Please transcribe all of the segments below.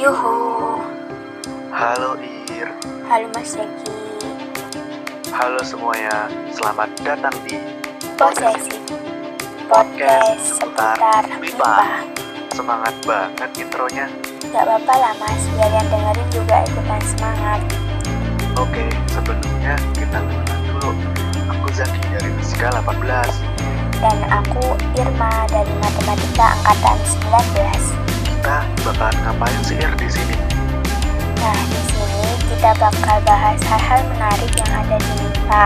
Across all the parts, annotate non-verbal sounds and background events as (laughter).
Yuhu, Halo Ir, halo Mas Zeki. halo semuanya, selamat datang di Posesi podcast seputar MIPA. Semangat banget intronya. Gak apa-apa lah Mas, biar yang dengerin juga ikutan semangat. Oke, sebelumnya kita kenalan dulu. Aku Zaki dari Fisika 18. Dan aku Irma dari Matematika Angkatan 19. Kita bakalan ngapain sih Ir di sini? Nah, di sini kita bakal bahas hal-hal menarik yang ada di MIPA.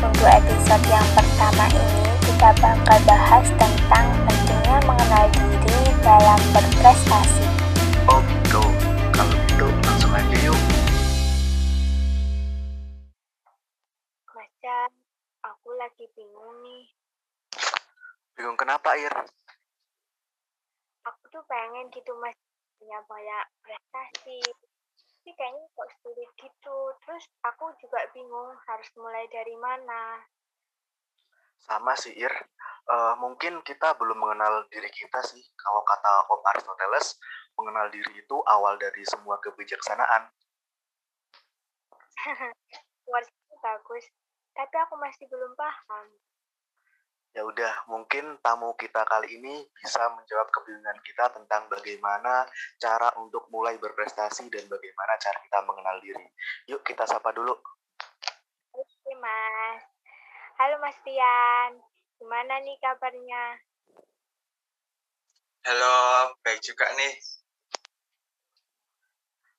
Untuk episode yang pertama ini, kita bakal bahas tentang pentingnya mengenal diri dalam berprestasi. Oh gitu, kalau gitu langsung aja yuk. Mas Chan, aku lagi bingung nih. Bingung kenapa Ir? Pengen gitu mas punya banyak prestasi. Tapi kayaknya kok sulit gitu. Terus aku juga bingung harus mulai dari mana. Sama sih Ir. Eh, mungkin kita belum mengenal diri kita sih. Kalau kata Om Aristoteles, mengenal diri itu awal dari semua kebijaksanaan. (laughs) Bagus. Tapi aku masih belum paham. Ya udah, mungkin tamu kita kali ini bisa menjawab kebingungan kita tentang bagaimana cara untuk mulai berprestasi dan bagaimana cara kita mengenal diri. Yuk kita sapa dulu. Oke mas. Halo mas Tian. Gimana nih kabarnya? Halo, baik juga nih.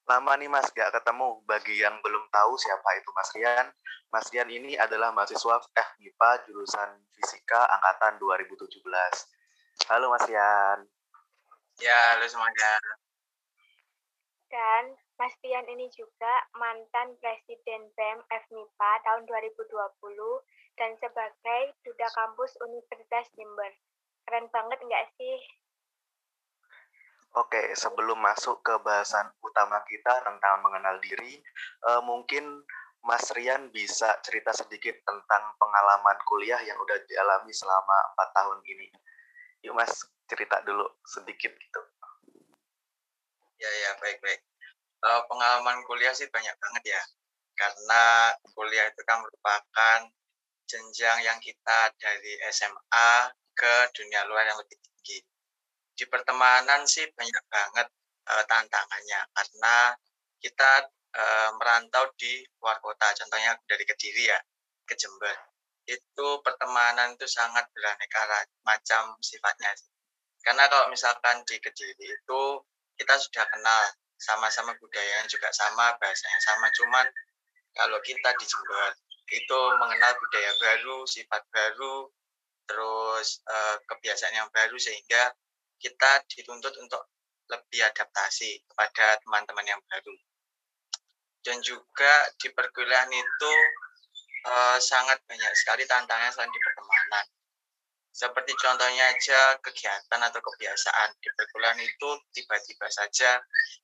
Lama nih Mas gak ketemu. Bagi yang belum tahu siapa itu Mas Rian, Mas Rian ini adalah mahasiswa FMIPA jurusan Fisika angkatan 2017. Halo Mas Rian. Ya, halo semuanya. Dan Mas Tian ini juga mantan Presiden BEM FMIPA tahun 2020 dan sebagai Duta Kampus Universitas Jember. Keren banget nggak sih? Oke, sebelum masuk ke bahasan utama kita tentang mengenal diri, eh, mungkin Mas Rian bisa cerita sedikit tentang pengalaman kuliah yang udah dialami selama empat tahun ini. Yuk Mas, cerita dulu sedikit gitu. Ya, ya, baik-baik. Eh, pengalaman kuliah sih banyak banget ya. Karena kuliah itu kan merupakan jenjang yang kita dari SMA ke dunia luar yang lebih. Di pertemanan sih banyak banget eh, tantangannya karena kita eh, merantau di luar kota, contohnya dari Kediri ya, ke Jember. Itu pertemanan itu sangat beraneka ra- macam sifatnya. Karena kalau misalkan di Kediri itu kita sudah kenal sama-sama budayanya juga sama, bahasanya sama, cuman kalau kita di Jember itu mengenal budaya baru, sifat baru, terus eh, kebiasaan yang baru sehingga kita dituntut untuk lebih adaptasi kepada teman-teman yang baru. Dan juga di perkuliahan itu eh, sangat banyak sekali tantangan selain di pertemanan. Seperti contohnya aja kegiatan atau kebiasaan di perkuliahan itu tiba-tiba saja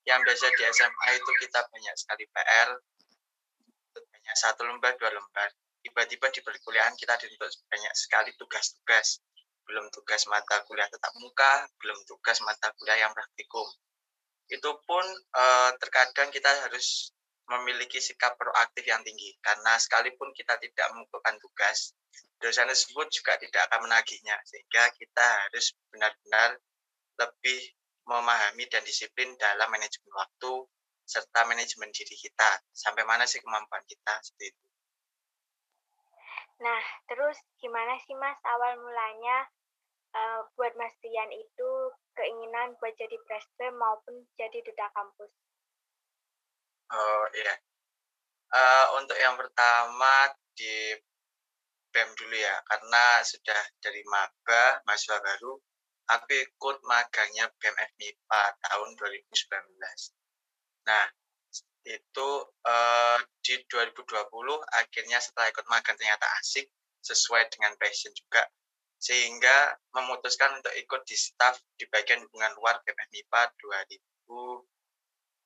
yang biasa di SMA itu kita banyak sekali PR, banyak satu lembar, dua lembar. Tiba-tiba di perkuliahan kita dituntut banyak sekali tugas-tugas. Belum tugas mata kuliah tetap muka, belum tugas mata kuliah yang praktikum. Itu pun eh, terkadang kita harus memiliki sikap proaktif yang tinggi. Karena sekalipun kita tidak mengumpulkan tugas, dosen tersebut juga tidak akan menagihnya. Sehingga kita harus benar-benar lebih memahami dan disiplin dalam manajemen waktu serta manajemen diri kita. Sampai mana sih kemampuan kita seperti itu. Nah, terus gimana sih Mas awal mulanya eh, buat Mas Tian itu keinginan buat jadi presiden maupun jadi duta kampus? Oh iya. Eh, untuk yang pertama di BEM dulu ya, karena sudah dari maba, mahasiswa baru, aku ikut magangnya BEM FMIPA tahun 2019. Nah, itu eh, di 2020 akhirnya setelah ikut magang ternyata asik, sesuai dengan passion juga, sehingga memutuskan untuk ikut di staff di bagian hubungan luar BEM FMIPA 2000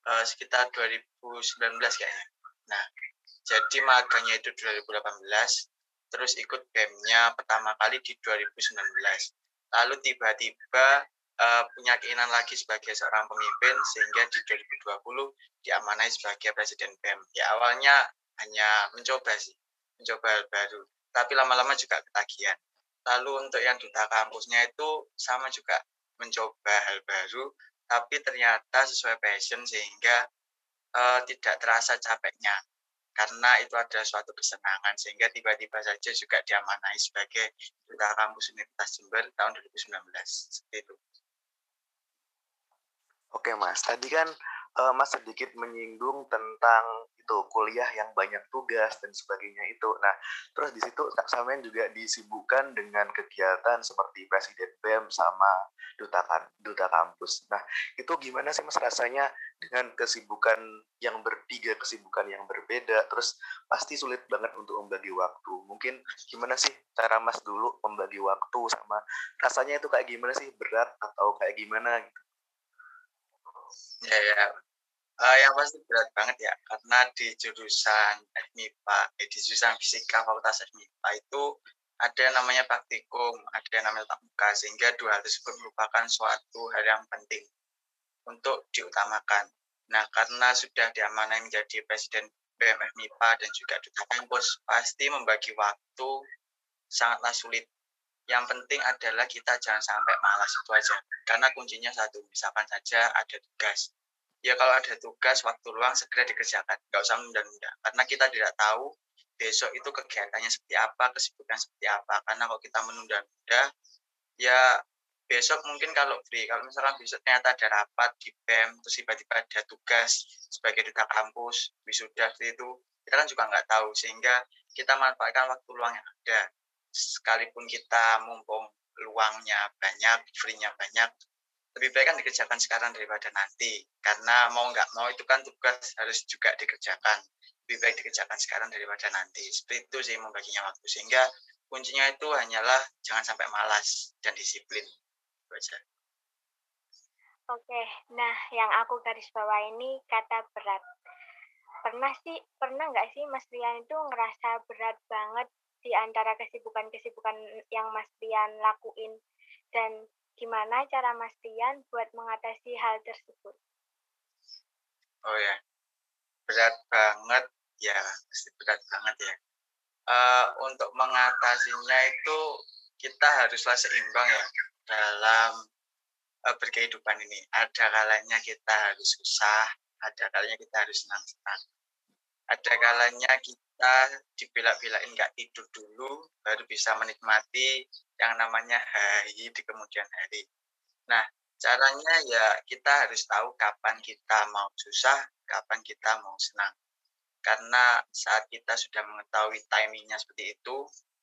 eh, sekitar 2019 kayaknya. Nah, jadi magangnya itu 2018, terus ikut BEM-nya pertama kali di 2019. Lalu tiba-tiba uh, punya keinginan lagi sebagai seorang pemimpin sehingga di 2020 diamanai sebagai presiden BEM. Ya awalnya hanya mencoba sih, mencoba hal baru, tapi lama-lama juga ketagihan. Lalu untuk yang duta kampusnya itu sama juga mencoba hal baru, tapi ternyata sesuai passion sehingga uh, tidak terasa capeknya karena itu adalah suatu kesenangan sehingga tiba-tiba saja juga diamanai sebagai duta kampus Universitas Jember tahun 2019 seperti itu. Oke mas, tadi kan uh, mas sedikit menyinggung tentang itu kuliah yang banyak tugas dan sebagainya itu. Nah, terus di situ Kak Samen juga disibukkan dengan kegiatan seperti presiden BEM sama duta kan duta kampus. Nah, itu gimana sih mas rasanya dengan kesibukan yang bertiga kesibukan yang berbeda, terus pasti sulit banget untuk membagi waktu. Mungkin gimana sih cara mas dulu membagi waktu sama rasanya itu kayak gimana sih berat atau kayak gimana gitu? Ya, ya. Uh, yang pasti berat banget ya, karena di jurusan FMIPA, eh, di jurusan Fisika Fakultas FMIPA itu ada yang namanya praktikum, ada yang namanya tatap sehingga dua hal tersebut merupakan suatu hal yang penting untuk diutamakan. Nah, karena sudah diamanai menjadi Presiden BMF MIPA dan juga Duta Kampus, pasti membagi waktu sangatlah sulit yang penting adalah kita jangan sampai malas itu aja. Karena kuncinya satu, misalkan saja ada tugas. Ya kalau ada tugas, waktu luang segera dikerjakan. Nggak usah menunda-nunda. Karena kita tidak tahu besok itu kegiatannya seperti apa, kesibukan seperti apa. Karena kalau kita menunda-nunda, ya besok mungkin kalau free. Kalau misalkan besok ternyata ada rapat di BEM, terus tiba-tiba ada tugas sebagai duta kampus, wisuda itu, kita kan juga nggak tahu. Sehingga kita manfaatkan waktu luang yang ada sekalipun kita mumpung luangnya banyak, free-nya banyak, lebih baik kan dikerjakan sekarang daripada nanti. Karena mau nggak mau itu kan tugas harus juga dikerjakan. Lebih baik dikerjakan sekarang daripada nanti. Seperti itu sih membaginya waktu. Sehingga kuncinya itu hanyalah jangan sampai malas dan disiplin. Aja. Oke, nah yang aku garis bawah ini kata berat. Pernah sih, pernah nggak sih Mas Rian itu ngerasa berat banget di antara kesibukan-kesibukan yang Mas Rian lakuin dan gimana cara Mas Rian buat mengatasi hal tersebut? Oh ya, berat banget ya, pasti berat banget ya. Uh, untuk mengatasinya itu kita haruslah seimbang ya dalam uh, berkehidupan ini. Ada kalanya kita harus susah, ada kalanya kita harus senang-senang. Ada kalanya kita kita dibela-belain nggak tidur dulu baru bisa menikmati yang namanya hari di kemudian hari. Nah, caranya ya kita harus tahu kapan kita mau susah, kapan kita mau senang. Karena saat kita sudah mengetahui timingnya seperti itu,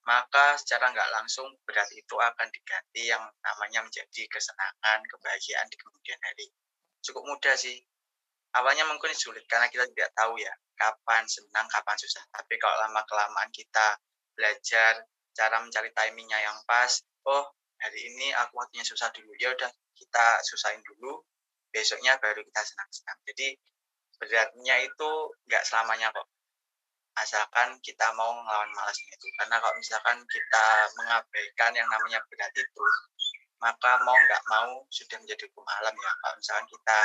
maka secara nggak langsung berat itu akan diganti yang namanya menjadi kesenangan, kebahagiaan di kemudian hari. Cukup mudah sih. Awalnya mungkin sulit karena kita tidak tahu ya kapan senang, kapan susah. Tapi kalau lama-kelamaan kita belajar cara mencari timingnya yang pas, oh hari ini aku waktunya susah dulu, ya udah kita susahin dulu, besoknya baru kita senang-senang. Jadi beratnya itu nggak selamanya kok. Asalkan kita mau ngelawan malasnya itu. Karena kalau misalkan kita mengabaikan yang namanya berat itu, maka mau nggak mau sudah menjadi hukum alam ya. Kalau misalkan kita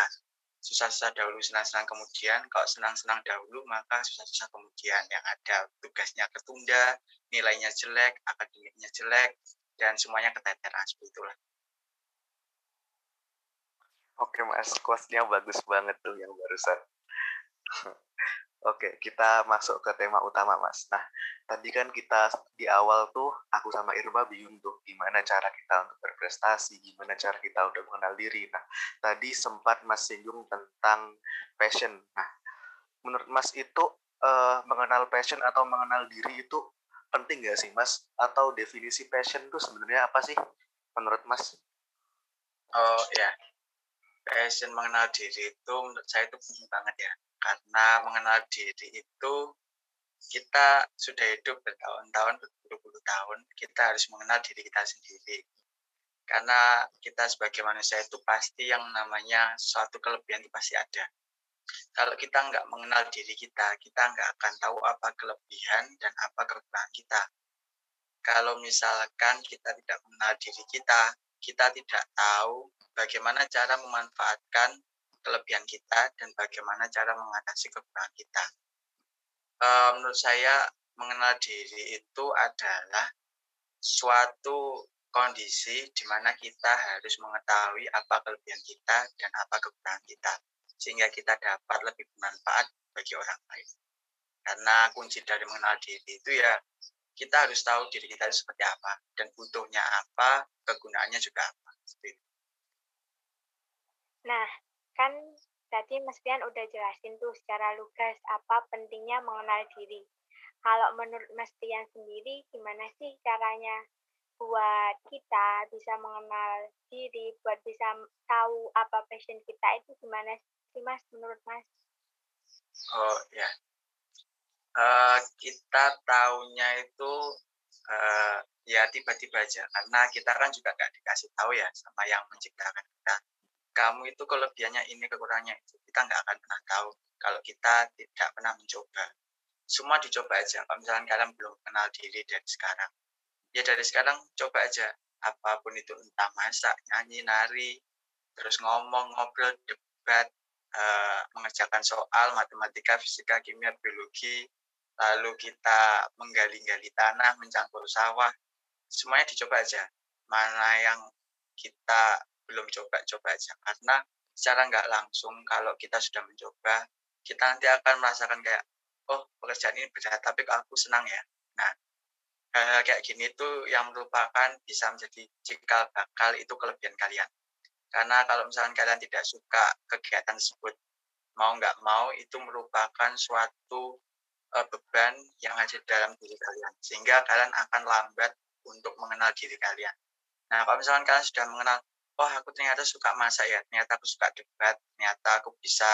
susah-susah dahulu, senang-senang kemudian. Kalau senang-senang dahulu, maka susah-susah kemudian. Yang ada tugasnya ketunda, nilainya jelek, akademiknya jelek, dan semuanya keteteran. Seperti itulah. Oke mas, kuasnya bagus banget tuh yang barusan. (laughs) Oke, kita masuk ke tema utama, Mas. Nah, tadi kan kita di awal tuh, aku sama Irma bingung tuh, gimana cara kita untuk berprestasi, gimana cara kita udah mengenal diri. Nah, tadi sempat Mas singgung tentang passion. Nah, menurut Mas itu uh, mengenal passion atau mengenal diri itu penting nggak sih, Mas? Atau definisi passion itu sebenarnya apa sih, menurut Mas? Oh, ya. Passion mengenal diri itu menurut saya itu penting banget ya karena mengenal diri itu kita sudah hidup bertahun-tahun, berpuluh-puluh tahun, kita harus mengenal diri kita sendiri. Karena kita sebagai manusia itu pasti yang namanya suatu kelebihan itu pasti ada. Kalau kita nggak mengenal diri kita, kita nggak akan tahu apa kelebihan dan apa kekurangan kita. Kalau misalkan kita tidak mengenal diri kita, kita tidak tahu bagaimana cara memanfaatkan kelebihan kita dan bagaimana cara mengatasi kekurangan kita. Uh, menurut saya mengenal diri itu adalah suatu kondisi di mana kita harus mengetahui apa kelebihan kita dan apa kekurangan kita sehingga kita dapat lebih bermanfaat bagi orang lain. Karena kunci dari mengenal diri itu ya kita harus tahu diri kita seperti apa dan butuhnya apa, kegunaannya juga apa. Nah, kan tadi Mas Pian udah jelasin tuh secara lugas apa pentingnya mengenal diri. Kalau menurut Mas Pian sendiri, gimana sih caranya buat kita bisa mengenal diri, buat bisa tahu apa passion kita itu gimana sih Mas menurut Mas? Oh ya, uh, kita tahunya itu uh, ya tiba-tiba aja karena kita kan juga nggak dikasih tahu ya sama yang menciptakan kita kamu itu kelebihannya ini kekurangannya itu kita nggak akan pernah tahu kalau kita tidak pernah mencoba semua dicoba aja kalau misalnya kalian belum kenal diri dari sekarang ya dari sekarang coba aja apa pun itu entah masak nyanyi nari terus ngomong ngobrol debat uh, mengerjakan soal matematika fisika kimia biologi lalu kita menggali-gali tanah, mencangkul sawah, semuanya dicoba aja. Mana yang kita belum coba, coba aja. Karena secara nggak langsung kalau kita sudah mencoba, kita nanti akan merasakan kayak, oh pekerjaan ini berat, tapi aku senang ya. Nah, kayak gini itu yang merupakan bisa menjadi cikal bakal itu kelebihan kalian. Karena kalau misalnya kalian tidak suka kegiatan tersebut, mau nggak mau itu merupakan suatu uh, beban yang ada dalam diri kalian sehingga kalian akan lambat untuk mengenal diri kalian. Nah, kalau misalkan kalian sudah mengenal, oh aku ternyata suka masak ya, ternyata aku suka debat, ternyata aku bisa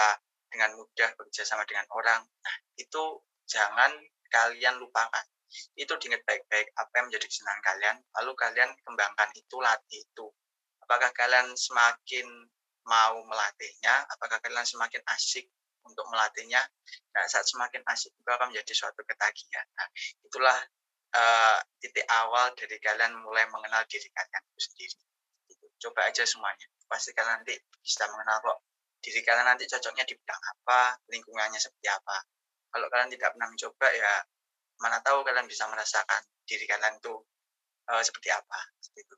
dengan mudah bekerja sama dengan orang. Nah, itu jangan kalian lupakan. Itu diingat baik-baik apa yang menjadi kesenangan kalian, lalu kalian kembangkan itu, latih itu. Apakah kalian semakin mau melatihnya, apakah kalian semakin asik untuk melatihnya. Nah, saat semakin asik itu akan menjadi suatu ketagihan. Nah, itulah uh, titik awal dari kalian mulai mengenal diri kalian itu sendiri. Coba aja semuanya. Pasti kalian nanti bisa mengenal kok diri kalian nanti cocoknya di bidang apa, lingkungannya seperti apa. Kalau kalian tidak pernah mencoba ya mana tahu kalian bisa merasakan diri kalian itu uh, seperti apa. Seperti itu.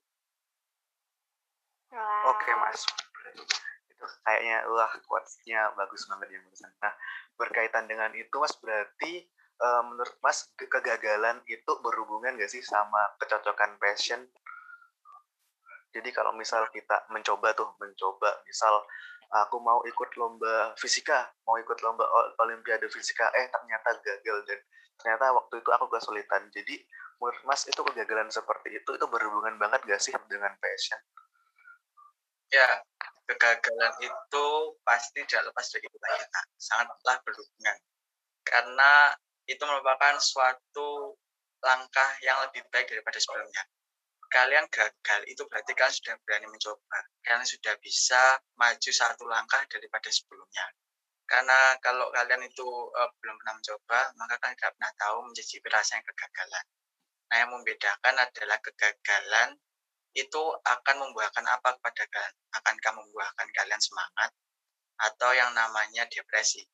Wow. Oke, Mas itu kayaknya wah quotes-nya bagus banget ya barusan. Nah, berkaitan dengan itu Mas berarti uh, menurut Mas kegagalan itu berhubungan gak sih sama kecocokan passion? Jadi kalau misal kita mencoba tuh, mencoba misal aku mau ikut lomba fisika, mau ikut lomba olimpiade fisika, eh ternyata gagal dan ternyata waktu itu aku kesulitan. Jadi menurut Mas itu kegagalan seperti itu itu berhubungan banget gak sih dengan passion? Ya, kegagalan itu pasti tidak lepas dari kita sangatlah berhubungan. Karena itu merupakan suatu langkah yang lebih baik daripada sebelumnya. Kalian gagal itu berarti kalian sudah berani mencoba. Kalian sudah bisa maju satu langkah daripada sebelumnya. Karena kalau kalian itu uh, belum pernah mencoba, maka kalian tidak pernah tahu menjadi rasa yang kegagalan. Nah, yang membedakan adalah kegagalan itu akan membuahkan apa kepada kalian? Akankah membuahkan kalian semangat atau yang namanya depresi?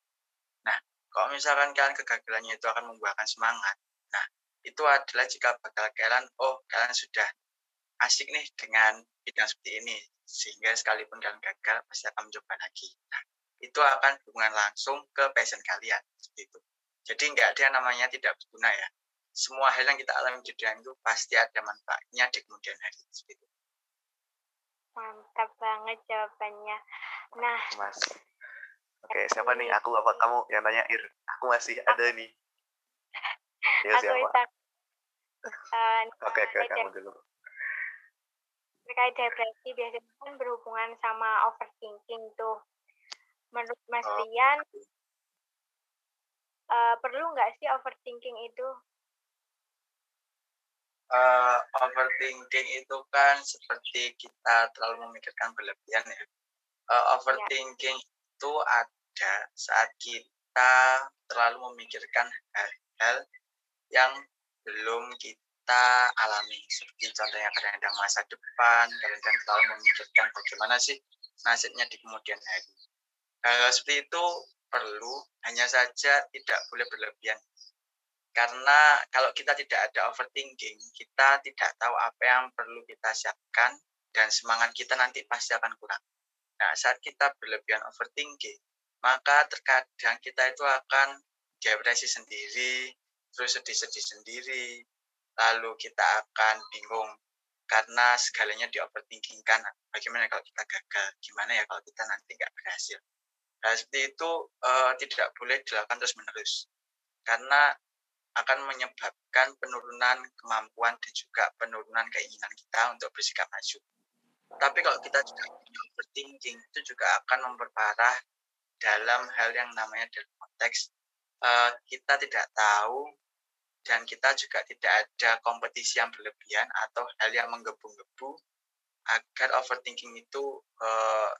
Nah, kalau misalkan kalian kegagalannya itu akan membuahkan semangat, nah itu adalah jika bakal kalian, oh kalian sudah asik nih dengan bidang seperti ini, sehingga sekalipun kalian gagal pasti akan mencoba lagi. Nah, itu akan hubungan langsung ke passion kalian seperti itu. Jadi nggak ada yang namanya tidak berguna ya semua hal yang kita alami di dunia itu pasti ada manfaatnya di kemudian hari itu. Mantap banget jawabannya. Nah, Mas. Oke, siapa nih? Aku apa kamu yang tanya Ir? Aku masih ada nih. Ya, aku siapa? Uh, oke, oke, kamu dulu. Terkait depresi biasanya kan berhubungan sama overthinking tuh. Menurut Mas oh. Rian, uh, perlu nggak sih overthinking itu uh, overthinking itu kan seperti kita terlalu memikirkan berlebihan ya. Uh, overthinking ya. itu ada saat kita terlalu memikirkan hal-hal yang belum kita kita alami. Seperti contohnya kadang-kadang masa depan, kadang-kadang selalu memikirkan bagaimana sih nasibnya di kemudian hari. Hal seperti itu perlu, hanya saja tidak boleh berlebihan. Karena kalau kita tidak ada overthinking, kita tidak tahu apa yang perlu kita siapkan dan semangat kita nanti pasti akan kurang. Nah, saat kita berlebihan overthinking, maka terkadang kita itu akan depresi sendiri, terus sedih-sedih sendiri, lalu kita akan bingung karena segalanya di bagaimana kalau kita gagal? Gimana ya kalau kita nanti nggak berhasil? Nah seperti itu uh, tidak boleh dilakukan terus menerus karena akan menyebabkan penurunan kemampuan dan juga penurunan keinginan kita untuk bersikap maju. Tapi kalau kita juga overthinking itu juga akan memperparah dalam hal yang namanya dalam konteks uh, kita tidak tahu dan kita juga tidak ada kompetisi yang berlebihan atau hal yang menggebu-gebu agar overthinking itu uh,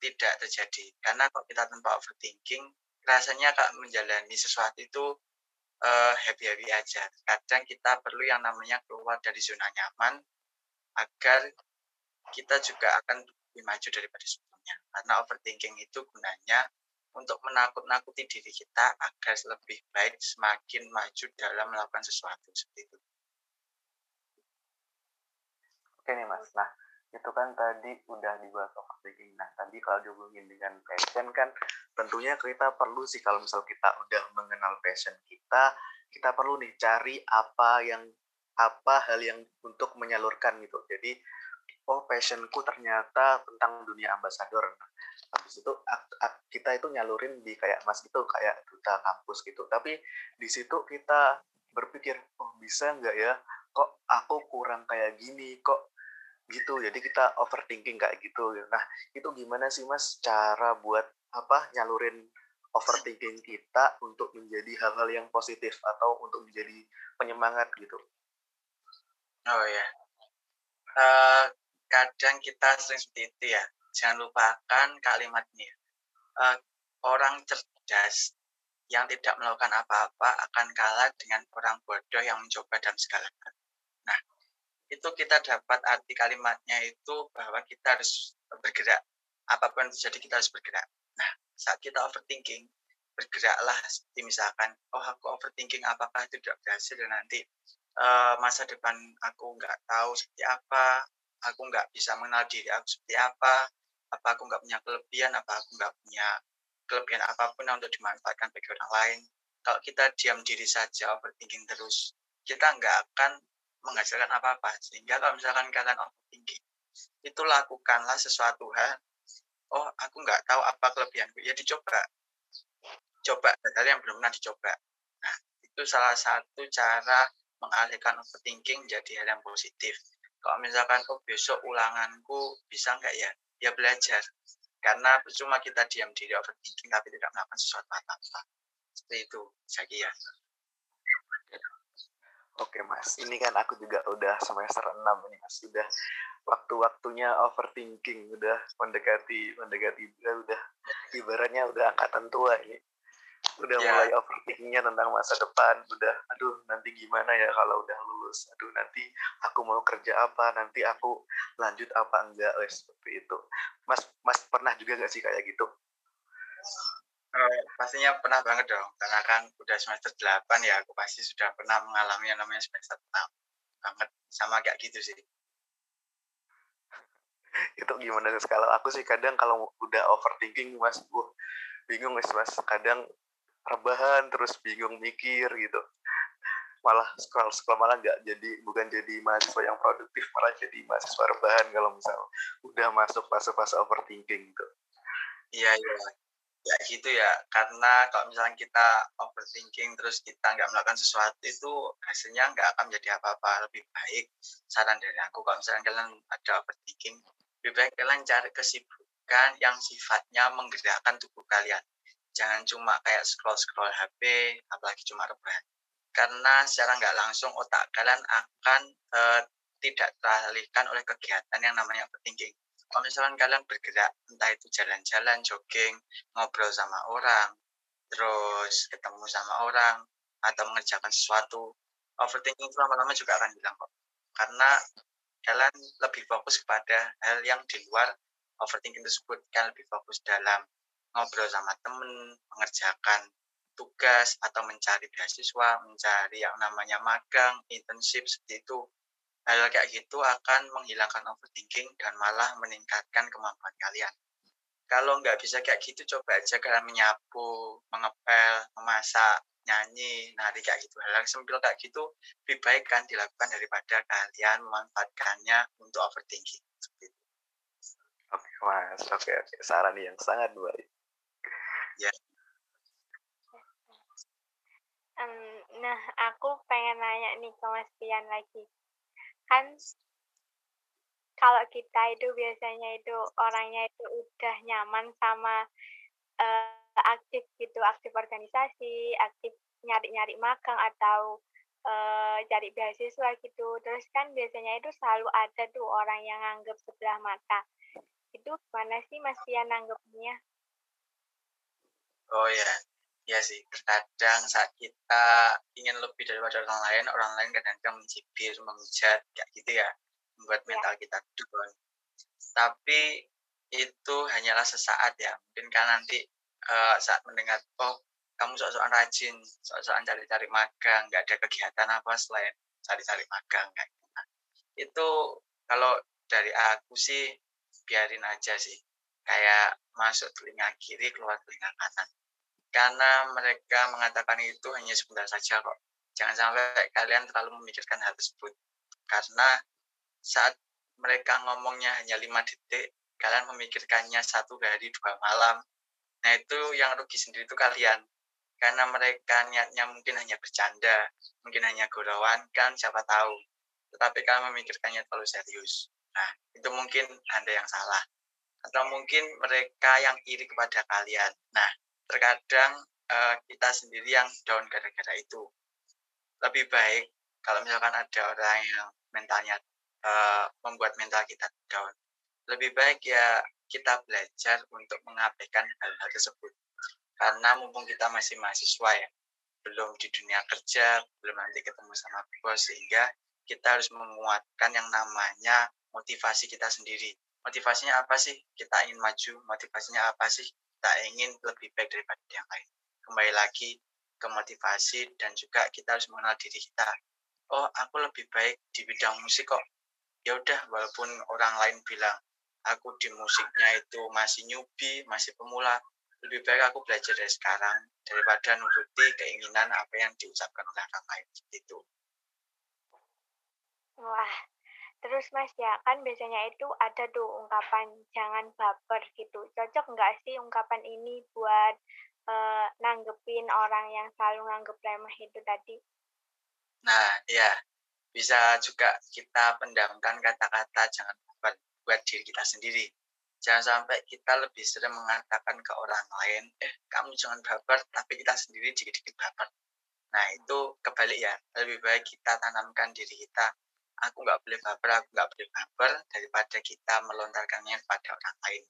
tidak terjadi. Karena kalau kita tanpa overthinking, rasanya kalau menjalani sesuatu itu uh, happy-happy aja. Kadang kita perlu yang namanya keluar dari zona nyaman agar kita juga akan lebih maju daripada sebelumnya. Karena overthinking itu gunanya untuk menakut-nakuti diri kita agar lebih baik semakin maju dalam melakukan sesuatu seperti itu. Oke nih mas, nah itu kan tadi udah dibahas overthinking. Nah tadi kalau dihubungin dengan passion kan tentunya kita perlu sih kalau misal kita udah mengenal passion kita, kita perlu nih cari apa yang apa hal yang untuk menyalurkan gitu. Jadi oh passionku ternyata tentang dunia ambasador. Habis itu kita itu nyalurin di kayak mas itu kayak duta kampus gitu. Tapi di situ kita berpikir oh bisa nggak ya? Kok aku kurang kayak gini? Kok gitu? Jadi kita overthinking kayak gitu. Nah itu gimana sih mas cara buat apa nyalurin overthinking kita untuk menjadi hal-hal yang positif atau untuk menjadi penyemangat gitu? Oh ya uh, kadang kita sering seperti itu ya jangan lupakan kalimat ini. Uh, orang cerdas yang tidak melakukan apa-apa akan kalah dengan orang bodoh yang mencoba dalam segala hal. Nah, itu kita dapat arti kalimatnya itu bahwa kita harus bergerak. Apa pun terjadi kita harus bergerak. Nah, saat kita overthinking, bergeraklah seperti misalkan, oh aku overthinking apakah itu tidak berhasil dan nanti uh, masa depan aku nggak tahu seperti apa, aku nggak bisa mengenal diri aku seperti apa, apa aku nggak punya kelebihan apa aku nggak punya kelebihan apa pun untuk dimanfaatkan bagi orang lain. Kalau kita diam diri saja overthinking terus kita nggak akan menghasilkan apa-apa. Sehingga kalau misalkan kalian overthinking itu lakukanlah sesuatu hal oh aku nggak tahu apa kelebihanku ya dicoba. Coba hal yang belum pernah dicoba. Nah itu salah satu cara mengalihkan overthinking jadi hal yang positif kalau misalkan oh besok ulanganku bisa nggak ya? Ya belajar. Karena cuma kita diam diri overthinking tapi tidak melakukan sesuatu apa-apa. Seperti itu saya ya. Oke mas, ini kan aku juga udah semester 6 ini mas, sudah waktu-waktunya overthinking, udah mendekati, mendekati, udah ibaratnya udah angkatan tua ini udah ya. mulai overthinkingnya tentang masa depan udah aduh nanti gimana ya kalau udah lulus? Aduh nanti aku mau kerja apa? Nanti aku lanjut apa enggak? Wes seperti itu. Mas mas pernah juga gak sih kayak gitu? Uh, pastinya pernah banget dong karena kan udah semester 8 ya aku pasti sudah pernah mengalami yang namanya semester 6 banget sama kayak gitu sih. (laughs) Itu gimana sih? Kalau aku sih kadang kalau udah overthinking mas uh bingung mas mas. Kadang rebahan terus bingung mikir gitu. Malah scroll scroll malah nggak jadi bukan jadi mahasiswa yang produktif malah jadi mahasiswa rebahan kalau misal udah masuk fase-fase overthinking gitu. Iya iya. Ya gitu ya. Karena kalau misalnya kita overthinking terus kita nggak melakukan sesuatu itu hasilnya nggak akan menjadi apa-apa. Lebih baik saran dari aku kalau misalnya kalian ada overthinking lebih baik kalian cari kesibukan yang sifatnya menggerakkan tubuh kalian jangan cuma kayak scroll-scroll HP, apalagi cuma rebahan. Karena secara nggak langsung otak kalian akan uh, tidak teralihkan oleh kegiatan yang namanya overthinking. Kalau misalkan kalian bergerak, entah itu jalan-jalan, jogging, ngobrol sama orang, terus ketemu sama orang, atau mengerjakan sesuatu, overthinking itu lama-lama juga akan hilang kok karena kalian lebih fokus kepada hal yang di luar overthinking tersebut kalian lebih fokus dalam ngobrol sama temen mengerjakan tugas atau mencari beasiswa mencari yang namanya magang internship seperti itu hal kayak gitu akan menghilangkan overthinking dan malah meningkatkan kemampuan kalian kalau nggak bisa kayak gitu coba aja kalian menyapu mengepel memasak nyanyi, nari kayak gitu. Hal yang sempil kayak gitu lebih baik kan dilakukan daripada kalian memanfaatkannya untuk overthinking. Oke mas, oke oke. Saran yang sangat baik. Ya. Um, nah, aku pengen nanya nih ke Mas Pian lagi. Kan kalau kita itu biasanya itu orangnya itu udah nyaman sama uh, aktif gitu, aktif organisasi, aktif nyari-nyari magang atau uh, cari beasiswa gitu. Terus kan biasanya itu selalu ada tuh orang yang nganggap sebelah mata. Itu mana sih Mas Tian nanggepnya? Oh ya, ya sih. Kadang saat kita ingin lebih daripada orang lain, orang lain kadang-kadang mencibir, menghujat, kayak gitu ya, membuat ya. mental kita down. Tapi itu hanyalah sesaat ya. Mungkin kan nanti uh, saat mendengar oh kamu sok-sokan rajin sok-sokan cari-cari magang nggak ada kegiatan apa selain cari-cari magang kayak gitu. Nah, itu kalau dari aku sih biarin aja sih kayak masuk telinga kiri keluar telinga kanan karena mereka mengatakan itu hanya sebentar saja kok jangan sampai kalian terlalu memikirkan hal tersebut karena saat mereka ngomongnya hanya lima detik kalian memikirkannya satu hari dua malam Nah itu yang rugi sendiri itu kalian. Karena mereka niatnya mungkin hanya bercanda, mungkin hanya gurauan, kan siapa tahu. Tetapi kalian memikirkannya terlalu serius. Nah itu mungkin Anda yang salah. Atau mungkin mereka yang iri kepada kalian. Nah terkadang uh, kita sendiri yang down gara-gara itu. Lebih baik kalau misalkan ada orang yang mentalnya uh, membuat mental kita down. Lebih baik ya kita belajar untuk mengabaikan hal-hal tersebut. Karena mumpung kita masih mahasiswa ya, belum di dunia kerja, belum nanti ketemu sama bos, sehingga kita harus menguatkan yang namanya motivasi kita sendiri. Motivasinya apa sih? Kita ingin maju, motivasinya apa sih? Kita ingin lebih baik daripada yang lain. Kembali lagi ke motivasi dan juga kita harus mengenal diri kita. Oh, aku lebih baik di bidang musik kok. Ya udah, walaupun orang lain bilang aku di musiknya itu masih newbie, masih pemula, lebih baik aku belajar dari sekarang daripada nuruti keinginan apa yang diucapkan oleh orang lain itu. Wah, terus Mas ya kan biasanya itu ada tuh ungkapan jangan baper gitu. Cocok nggak sih ungkapan ini buat uh, nanggepin orang yang selalu nganggep remeh itu tadi? Nah, ya bisa juga kita pendamkan kata-kata jangan buat diri kita sendiri. Jangan sampai kita lebih sering mengatakan ke orang lain, eh kamu jangan baper, tapi kita sendiri dikit-dikit baper. Nah itu kebalik ya, lebih baik kita tanamkan diri kita, aku nggak boleh baper, aku nggak boleh baper, daripada kita melontarkannya kepada orang lain.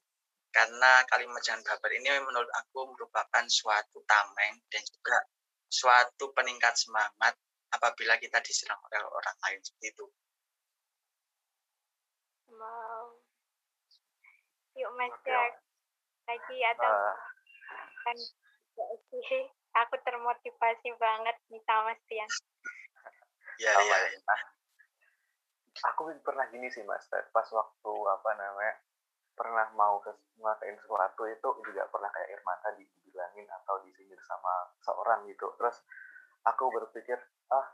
Karena kalimat jangan baper ini menurut aku merupakan suatu tameng dan juga suatu peningkat semangat apabila kita diserang oleh orang lain seperti itu. Wow. Yuk Mas okay. Jack. Lagi atau uh. kan. Aku termotivasi banget nih sama Mas Tian. (laughs) Iya, iya. Ya. Aku pernah gini sih Mas, pas waktu apa namanya pernah mau ngelakuin sesuatu itu juga pernah kayak air mata dibilangin atau disindir sama seorang gitu. Terus aku berpikir ah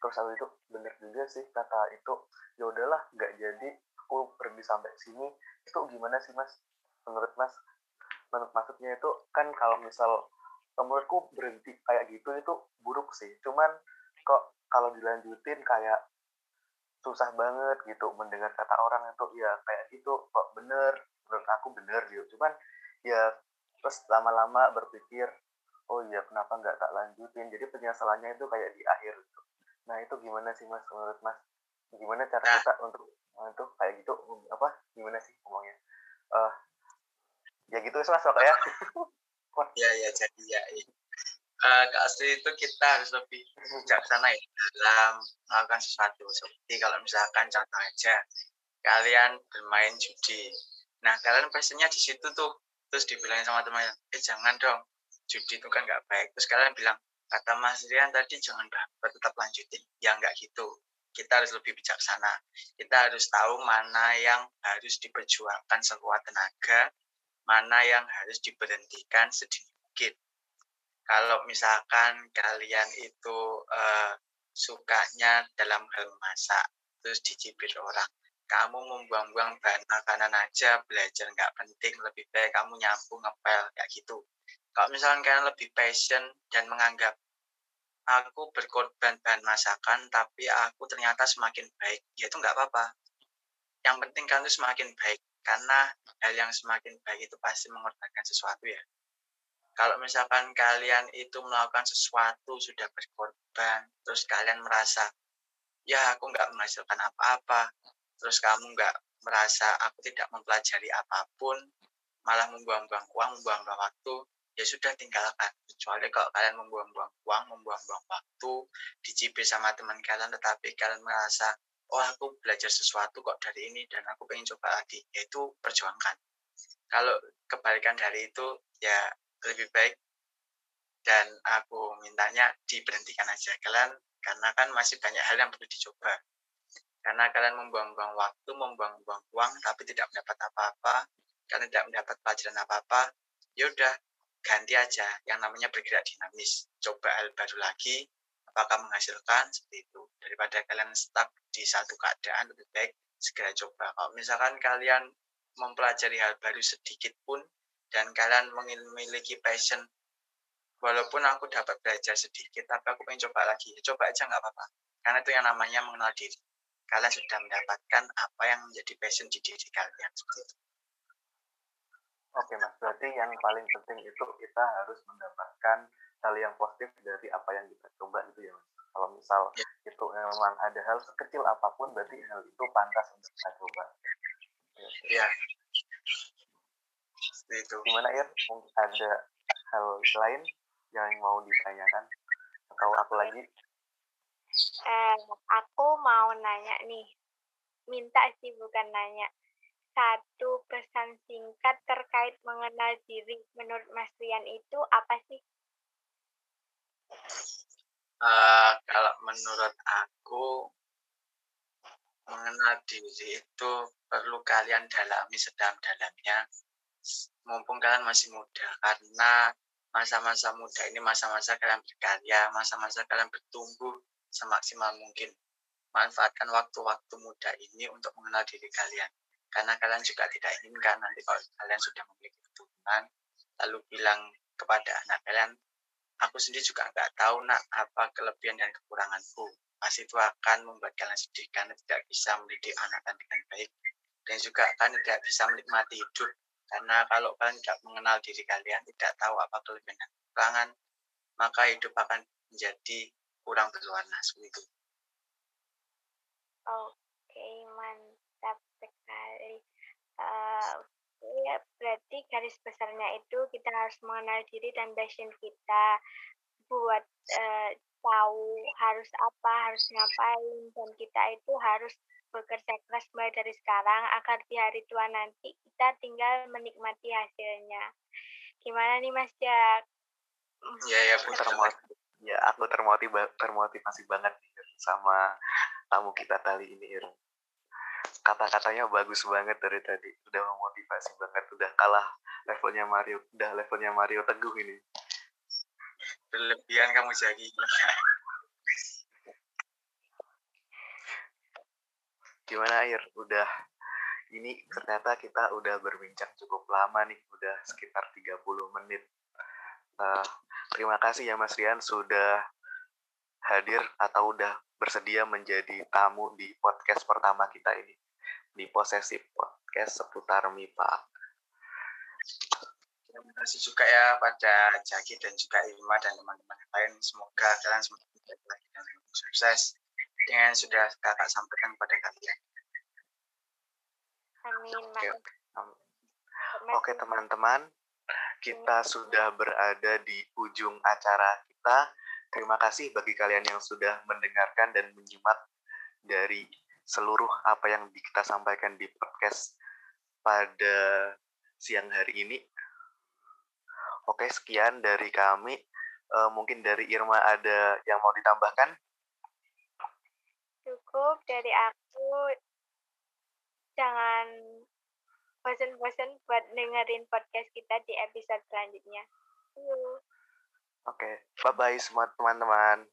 terus aku itu bener juga sih kata itu. Ya udahlah nggak jadi. Aku pergi sampai sini. Itu gimana sih mas? Menurut mas menurut maksudnya itu kan kalau misal menurutku berhenti kayak gitu itu buruk sih. Cuman kok kalau dilanjutin kayak susah banget gitu mendengar kata orang itu ya kayak gitu kok bener? Menurut aku bener gitu. Cuman ya terus lama-lama berpikir oh iya kenapa nggak tak lanjutin? Jadi penyesalannya itu kayak di akhir gitu. Nah itu gimana sih mas menurut mas? Gimana cara nah. kita untuk itu kayak gitu apa gimana sih ngomongnya? Uh, ya gitu mas ya ya ya jadi ya uh, Kak Astri itu kita harus lebih bijaksana ya dalam melakukan sesuatu. Seperti kalau misalkan contoh aja, kalian bermain judi. Nah, kalian pastinya di situ tuh, terus dibilangin sama temannya, eh jangan dong, judi itu kan nggak baik. Terus kalian bilang, kata Mas Rian tadi jangan baper, tetap lanjutin. Ya nggak gitu. Kita harus lebih bijaksana. Kita harus tahu mana yang harus diperjuangkan sekuat tenaga, mana yang harus diberhentikan sedikit kalau misalkan kalian itu uh, sukanya dalam hal masak terus dicibir orang kamu membuang-buang bahan makanan aja belajar nggak penting lebih baik kamu nyapu ngepel kayak gitu. Kalau misalkan kalian lebih passion dan menganggap aku berkorban bahan masakan tapi aku ternyata semakin baik ya itu nggak apa-apa. Yang penting kan itu semakin baik karena hal yang semakin baik itu pasti mengorbankan sesuatu ya kalau misalkan kalian itu melakukan sesuatu sudah berkorban terus kalian merasa ya aku nggak menghasilkan apa-apa terus kamu nggak merasa aku tidak mempelajari apa pun malah membuang-buang uang membuang-buang waktu ya sudah tinggalkan. Kecuali kalau kalian membuang-buang uang membuang-buang waktu dicibir sama teman kalian tetapi kalian merasa oh aku belajar sesuatu kok dari ini dan aku pengen coba lagi yaitu perjuangkan. Kalau kebalikan dari itu ya lebih baik. Dan aku mintanya diberhentikan aja kalian karena kan masih banyak hal yang perlu dicoba. Karena kalian membuang-buang waktu membuang-buang uang tapi tidak mendapat apa-apa. Kalian tidak mendapat pelajaran apa-apa ya udah ganti aja yang namanya bergerak dinamis. Coba hal baru lagi apakah menghasilkan? Seperti itu. Daripada kalian stuck di satu keadaan lebih baik segera coba. Kalau misalkan kalian mempelajari hal baru sedikit pun dan kalian memiliki passion. Walaupun aku dapat belajar sedikit tapi aku pengen coba lagi. Ya coba aja nggak apa-apa. Karena itu yang namanya mengenal diri. Kalian sudah mendapatkan apa yang menjadi passion di diri kalian. Seperti itu Oke mas, berarti yang paling penting itu kita harus mendapatkan hal yang positif dari apa yang kita coba gitu ya mas. Kalau misal ya. itu memang ada hal sekecil apa pun, berarti hal itu pantas untuk kita coba. Iya itu. Gimana ya? Mungkin ada hal lain yang mau ditanyakan atau aku lagi? Eh, aku mau nanya nih. Minta sih bukan nanya. Satu pesan singkat terkait mengenal diri menurut Mas Rian itu apa sih? Uh, kalau menurut aku mengenal diri itu perlu kalian dalami sedalam-dalamnya mumpung kalian masih muda karena masa-masa muda ini masa-masa kalian berkarya, masa-masa kalian bertumbuh semaksimal mungkin. Manfaatkan waktu-waktu muda ini untuk mengenal diri kalian. Karena kalian juga tidak inginkan nanti kalau kalian sudah memiliki keturunan, lalu bilang kepada anak kalian, aku sendiri juga nggak tahu nak apa kelebihan dan kekuranganku. Pasti itu akan membuat kalian sedih karena tidak bisa mendidik anak dengan baik. Dan juga kan tidak bisa menikmati hidup karena kalau kalian tidak mengenal diri kalian, tidak tahu apa kelebihan dan kekurangan, maka hidup akan menjadi kurang berwarna seperti itu. Oke, mantap sekali. Uh, ya, berarti garis besarnya itu kita harus mengenal diri dan passion kita buat uh, tahu harus apa, harus ngapain, dan kita itu harus bekerja keras mulai dari sekarang agar di hari tua nanti kita tinggal menikmati hasilnya. Gimana nih Mas Jack? Iya ya, aku termotivasi. Ya, aku termotivasi, termotivasi banget sama tamu kita kali ini, Irung. Kata-katanya bagus banget dari tadi, udah memotivasi banget, udah kalah levelnya Mario, udah levelnya Mario Teguh ini. Berlebihan kamu jadi. Gimana air? Udah ini ternyata kita udah berbincang cukup lama nih udah sekitar 30 menit. Uh, terima kasih ya Mas Rian sudah hadir atau udah bersedia menjadi tamu di podcast pertama kita ini di posesif podcast seputar MIPA terima kasih juga ya pada Jaki dan juga Ima dan teman-teman lain. Semoga kalian semakin baik lagi dan sukses yang sudah kakak sampaikan pada kalian. Amin. Oke, Oke teman-teman, kita sudah berada di ujung acara kita. Terima kasih bagi kalian yang sudah mendengarkan dan menyimak dari seluruh apa yang kita sampaikan di podcast pada siang hari ini. Oke, sekian dari kami. Uh, mungkin dari Irma ada yang mau ditambahkan? Cukup dari aku. Jangan bosan-bosan buat dengerin podcast kita di episode selanjutnya. Oke, okay. bye-bye semua teman-teman.